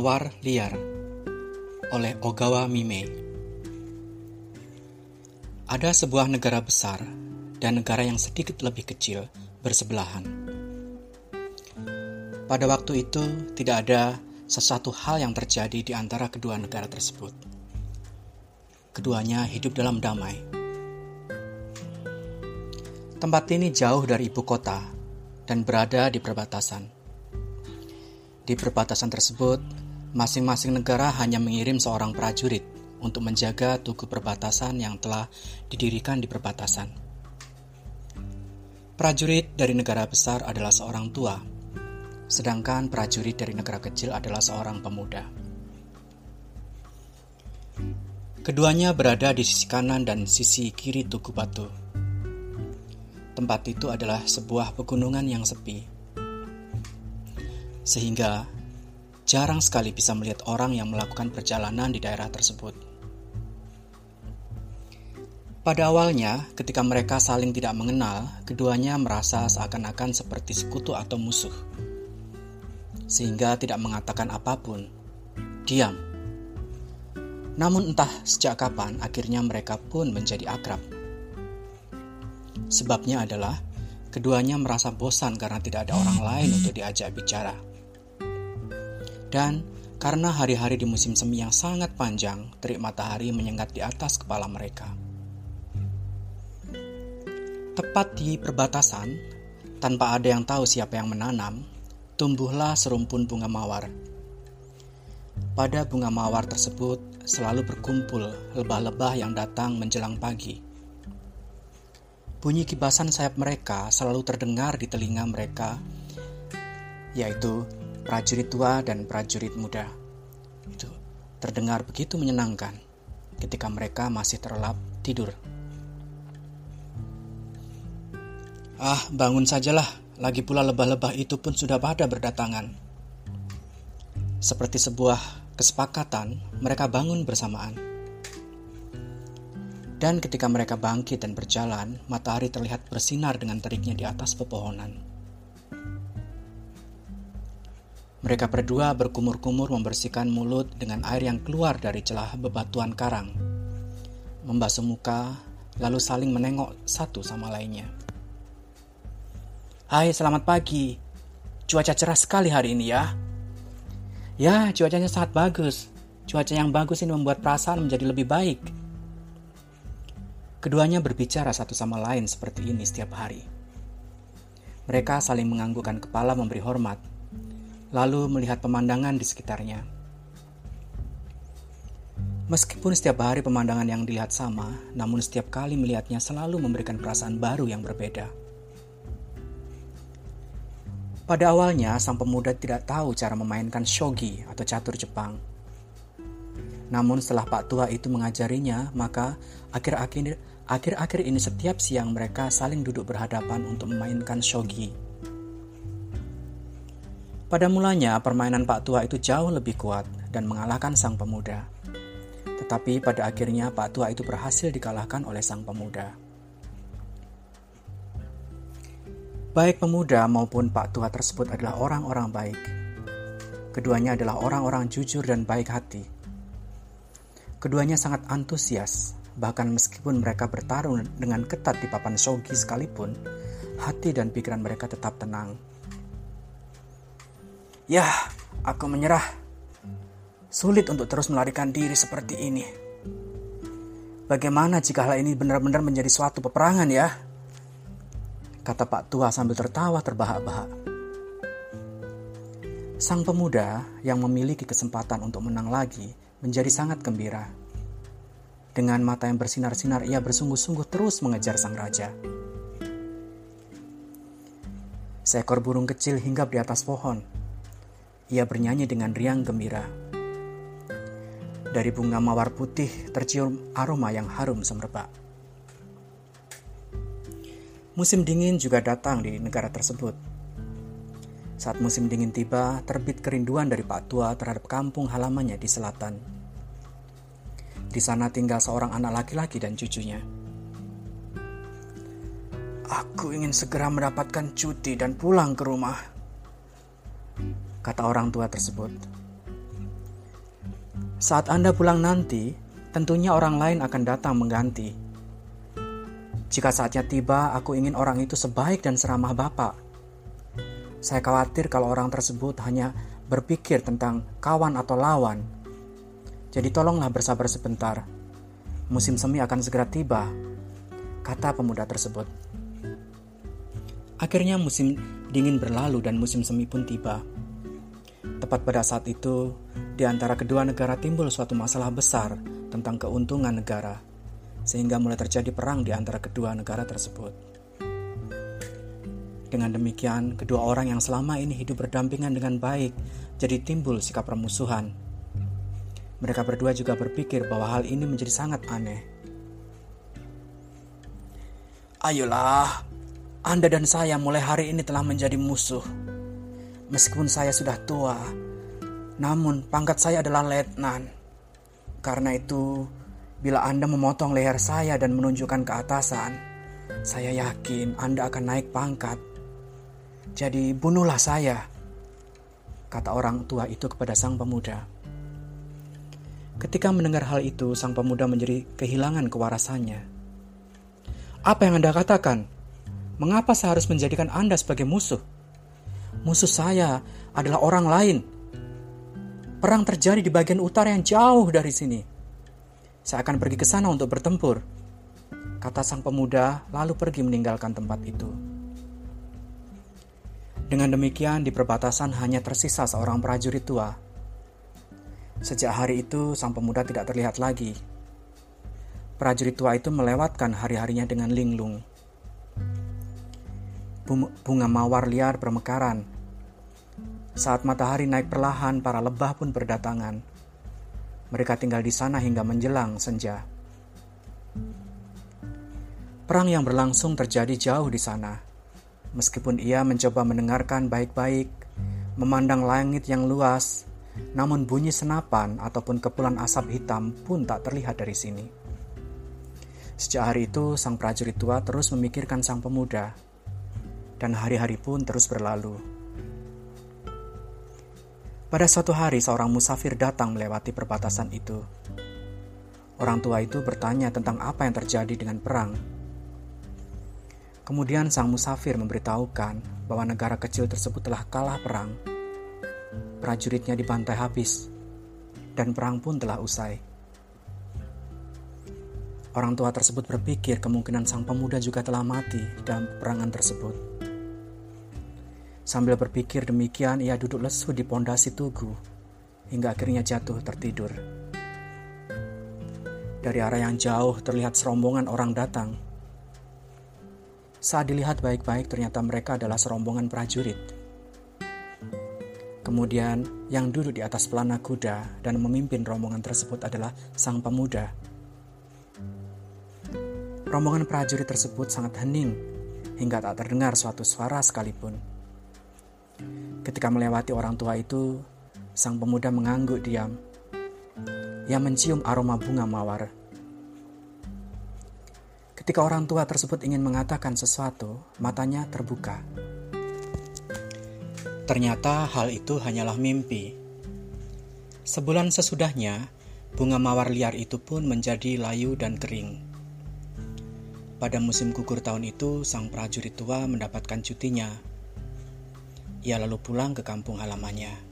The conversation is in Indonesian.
Mawar Liar oleh Ogawa Mime Ada sebuah negara besar dan negara yang sedikit lebih kecil bersebelahan. Pada waktu itu tidak ada sesuatu hal yang terjadi di antara kedua negara tersebut. Keduanya hidup dalam damai. Tempat ini jauh dari ibu kota dan berada di perbatasan. Di perbatasan tersebut, masing-masing negara hanya mengirim seorang prajurit untuk menjaga tugu perbatasan yang telah didirikan di perbatasan. Prajurit dari negara besar adalah seorang tua, sedangkan prajurit dari negara kecil adalah seorang pemuda. Keduanya berada di sisi kanan dan sisi kiri tugu batu. Tempat itu adalah sebuah pegunungan yang sepi sehingga jarang sekali bisa melihat orang yang melakukan perjalanan di daerah tersebut. Pada awalnya, ketika mereka saling tidak mengenal, keduanya merasa seakan-akan seperti sekutu atau musuh, sehingga tidak mengatakan apa pun. Diam. Namun, entah sejak kapan akhirnya mereka pun menjadi akrab. Sebabnya adalah keduanya merasa bosan karena tidak ada orang lain untuk diajak bicara. Dan karena hari-hari di musim semi yang sangat panjang, terik matahari menyengat di atas kepala mereka. Tepat di perbatasan, tanpa ada yang tahu siapa yang menanam, tumbuhlah serumpun bunga mawar. Pada bunga mawar tersebut selalu berkumpul lebah-lebah yang datang menjelang pagi. Bunyi kibasan sayap mereka selalu terdengar di telinga mereka, yaitu prajurit tua dan prajurit muda. Itu terdengar begitu menyenangkan ketika mereka masih terlelap tidur. Ah, bangun sajalah. Lagi pula lebah-lebah itu pun sudah pada berdatangan. Seperti sebuah kesepakatan, mereka bangun bersamaan. Dan ketika mereka bangkit dan berjalan, matahari terlihat bersinar dengan teriknya di atas pepohonan. Mereka berdua berkumur-kumur membersihkan mulut dengan air yang keluar dari celah bebatuan karang. Membasuh muka, lalu saling menengok satu sama lainnya. Hai, selamat pagi. Cuaca cerah sekali hari ini ya. Ya, cuacanya sangat bagus. Cuaca yang bagus ini membuat perasaan menjadi lebih baik. Keduanya berbicara satu sama lain seperti ini setiap hari. Mereka saling menganggukkan kepala memberi hormat lalu melihat pemandangan di sekitarnya. Meskipun setiap hari pemandangan yang dilihat sama, namun setiap kali melihatnya selalu memberikan perasaan baru yang berbeda. Pada awalnya, sang pemuda tidak tahu cara memainkan shogi atau catur Jepang. Namun setelah Pak Tua itu mengajarinya, maka akhir-akhir ini setiap siang mereka saling duduk berhadapan untuk memainkan shogi. Pada mulanya, permainan Pak Tua itu jauh lebih kuat dan mengalahkan sang pemuda. Tetapi pada akhirnya Pak Tua itu berhasil dikalahkan oleh sang pemuda. Baik pemuda maupun Pak Tua tersebut adalah orang-orang baik. Keduanya adalah orang-orang jujur dan baik hati. Keduanya sangat antusias, bahkan meskipun mereka bertarung dengan ketat di papan shogi sekalipun, hati dan pikiran mereka tetap tenang Ya, aku menyerah. Sulit untuk terus melarikan diri seperti ini. Bagaimana jika hal ini benar-benar menjadi suatu peperangan ya? Kata Pak Tua sambil tertawa terbahak-bahak. Sang pemuda yang memiliki kesempatan untuk menang lagi menjadi sangat gembira. Dengan mata yang bersinar-sinar ia bersungguh-sungguh terus mengejar sang raja. Seekor burung kecil hinggap di atas pohon ia bernyanyi dengan riang gembira. Dari bunga mawar putih tercium aroma yang harum semerbak. Musim dingin juga datang di negara tersebut. Saat musim dingin tiba, terbit kerinduan dari Pak Tua terhadap kampung halamannya di selatan. Di sana tinggal seorang anak laki-laki dan cucunya. Aku ingin segera mendapatkan cuti dan pulang ke rumah kata orang tua tersebut. Saat Anda pulang nanti, tentunya orang lain akan datang mengganti. Jika saatnya tiba, aku ingin orang itu sebaik dan seramah Bapak. Saya khawatir kalau orang tersebut hanya berpikir tentang kawan atau lawan. Jadi tolonglah bersabar sebentar. Musim semi akan segera tiba, kata pemuda tersebut. Akhirnya musim dingin berlalu dan musim semi pun tiba. Tepat pada saat itu, di antara kedua negara timbul suatu masalah besar tentang keuntungan negara, sehingga mulai terjadi perang di antara kedua negara tersebut. Dengan demikian, kedua orang yang selama ini hidup berdampingan dengan baik jadi timbul sikap permusuhan. Mereka berdua juga berpikir bahwa hal ini menjadi sangat aneh. Ayolah, Anda dan saya mulai hari ini telah menjadi musuh Meskipun saya sudah tua, namun pangkat saya adalah letnan. Karena itu, bila Anda memotong leher saya dan menunjukkan ke atasan, saya yakin Anda akan naik pangkat. Jadi bunuhlah saya, kata orang tua itu kepada sang pemuda. Ketika mendengar hal itu, sang pemuda menjadi kehilangan kewarasannya. Apa yang Anda katakan? Mengapa saya harus menjadikan Anda sebagai musuh? Musuh saya adalah orang lain. Perang terjadi di bagian utara yang jauh dari sini. Saya akan pergi ke sana untuk bertempur. Kata sang pemuda, lalu pergi meninggalkan tempat itu. Dengan demikian, di perbatasan hanya tersisa seorang prajurit tua. Sejak hari itu, sang pemuda tidak terlihat lagi. Prajurit tua itu melewatkan hari-harinya dengan linglung bunga mawar liar bermekaran. Saat matahari naik perlahan, para lebah pun berdatangan. Mereka tinggal di sana hingga menjelang senja. Perang yang berlangsung terjadi jauh di sana. Meskipun ia mencoba mendengarkan baik-baik, memandang langit yang luas, namun bunyi senapan ataupun kepulan asap hitam pun tak terlihat dari sini. Sejak hari itu, sang prajurit tua terus memikirkan sang pemuda dan hari-hari pun terus berlalu. Pada suatu hari, seorang musafir datang melewati perbatasan itu. Orang tua itu bertanya tentang apa yang terjadi dengan perang. Kemudian, sang musafir memberitahukan bahwa negara kecil tersebut telah kalah perang. Prajuritnya dibantai habis, dan perang pun telah usai. Orang tua tersebut berpikir kemungkinan sang pemuda juga telah mati dalam perangan tersebut. Sambil berpikir demikian, ia duduk lesu di pondasi tugu hingga akhirnya jatuh tertidur. Dari arah yang jauh terlihat serombongan orang datang. Saat dilihat baik-baik, ternyata mereka adalah serombongan prajurit. Kemudian, yang duduk di atas pelana kuda dan memimpin rombongan tersebut adalah sang pemuda. Rombongan prajurit tersebut sangat hening hingga tak terdengar suatu suara sekalipun. Ketika melewati orang tua itu, sang pemuda mengangguk diam. Ia mencium aroma bunga mawar. Ketika orang tua tersebut ingin mengatakan sesuatu, matanya terbuka. Ternyata hal itu hanyalah mimpi. Sebulan sesudahnya, bunga mawar liar itu pun menjadi layu dan kering. Pada musim gugur tahun itu, sang prajurit tua mendapatkan cutinya ia lalu pulang ke kampung halamannya.